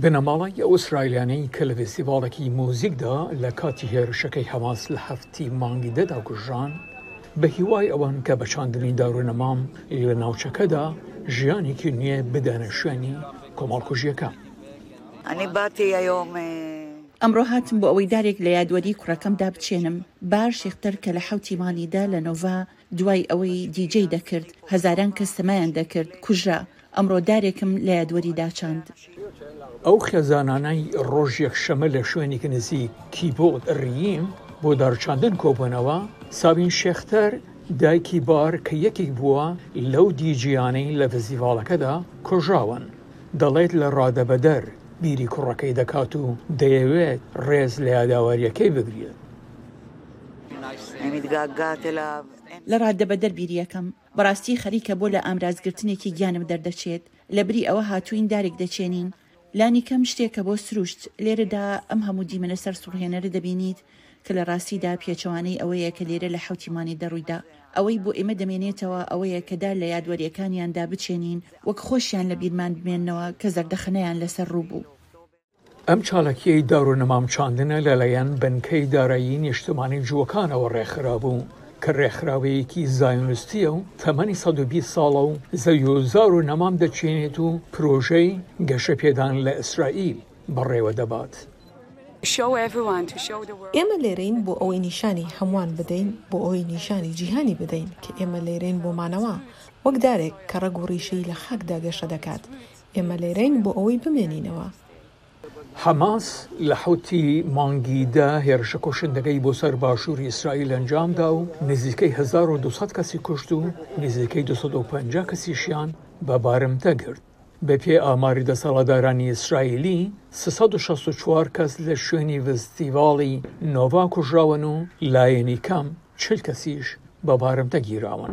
بنەماڵەی ئەو ئیسرائیلیانەی کە لە فیستیڤاڵێکی موزیکدا لە کاتی هێرشەکەی حەماس لە حەفتی مانگی دەدا کوژران، بە هیوای ئەوەن کە بە چاندنی دارونەمام لە ناوچەکەدا ژیانێکی نوێ بدەنە شوێنی کۆمەڵکوژییەکە. ئەمڕۆ هاتم بۆ ئەوەی دارێک لە یادوەریی کوڕەکەمدا بچێنم، بار شیختەر کە لە حەوتی مانگی دە لە نۆڤا دوای ئەوەی دیجەی دەکرد هەزاران کەس تەمایان دەکرد کوژرا ئەمڕۆ دارێکم لە یادوەری داچاند. ئەو خێزانانەی ڕۆژ یەکشەمە لە شوێنێکی نزیک کیبۆت ڕییم بۆ دارچاندن کۆبوونەوە، سابین شێختەر دایکی بار کە یەکێک بووە لەو دیجەیانەی لە فستیڤاڵەکەدا کوژراون دەڵێت لە ڕادەبەدەر بیری کوڕەکەی دەکات و دەیەوێت ڕێز لە یاداوەرییەکەی بگرێت. لە ڕاددە بەدەر بیرییەکەم بەڕاستی خەریکە بۆ لە ئامراز گرتنێکی گیانم دەردەچێت، لەبری ئەوە هاتووین دارێک دەچێنین، لانیکەم شتێکە بۆ سروشت، لێرەدا ئەم هەموو دیمەنە سەرسوڕهێنەرە دەبینیت کە لە ڕاستیدا پێچەوانەی ئەوەیە کە لێرە لە حەوتی مانیدا ڕوویدا. ئەوەی بۆ ئێمە دەمێنێتەوە ئەوەیە کە دار لە یادوەرییەکانیاندا بچێنین، وەک خۆشیان لە بیرمان بمێننەوە کە زەردەخەنەیان لەسەر ڕوو بوو. ئەم چالاکییەی دار و نەمام چاندنە لەلایەن بنکەی دارایی نیشتمانی جووەکانەوە ڕێکخرابوو، کە ڕێکخراوەیەکی زایۆنستییە و تەمەنی سەد و بیست ساڵە و زەوی و زار و نەمام دەچێنێت و پرۆژەی گەشەپێدان لە ئیسرائیل بەڕێوە دەبات. ئێمە لێرەین بۆ ئەوەی نیشانی هەمووان بدەین، بۆ ئەوەی نیشانی جیهانی بدەین کە ئێمە لێرەین بۆ مانەوە، وەک دارێک کە ڕەگ و ڕیشەی لە خاکدا گەشە دەکات، ئێمە لێرەین بۆ ئەوەی بمێنینەوە. حەماس لە حەوتی مانگی دە هێرشە کوشندەکەی بۆ سەر باشووری ئیسرائیل ئەنجامدا و نزیکەی هەزار و دوو سەد کەسی کوشت و نزیکەی دوو سەد و پەنجا کەسیشیان بە بارمتە گرت. بەپێی ئاماری دەسەڵاتدارانی ئیسرائیلی، سێ سەد و شەست و چوار کەس لە شوێنی ڤستیڤاڵی نۆڤا کوژراون و لایەنی کەم چل کەسیش بە بارمتە گیراون.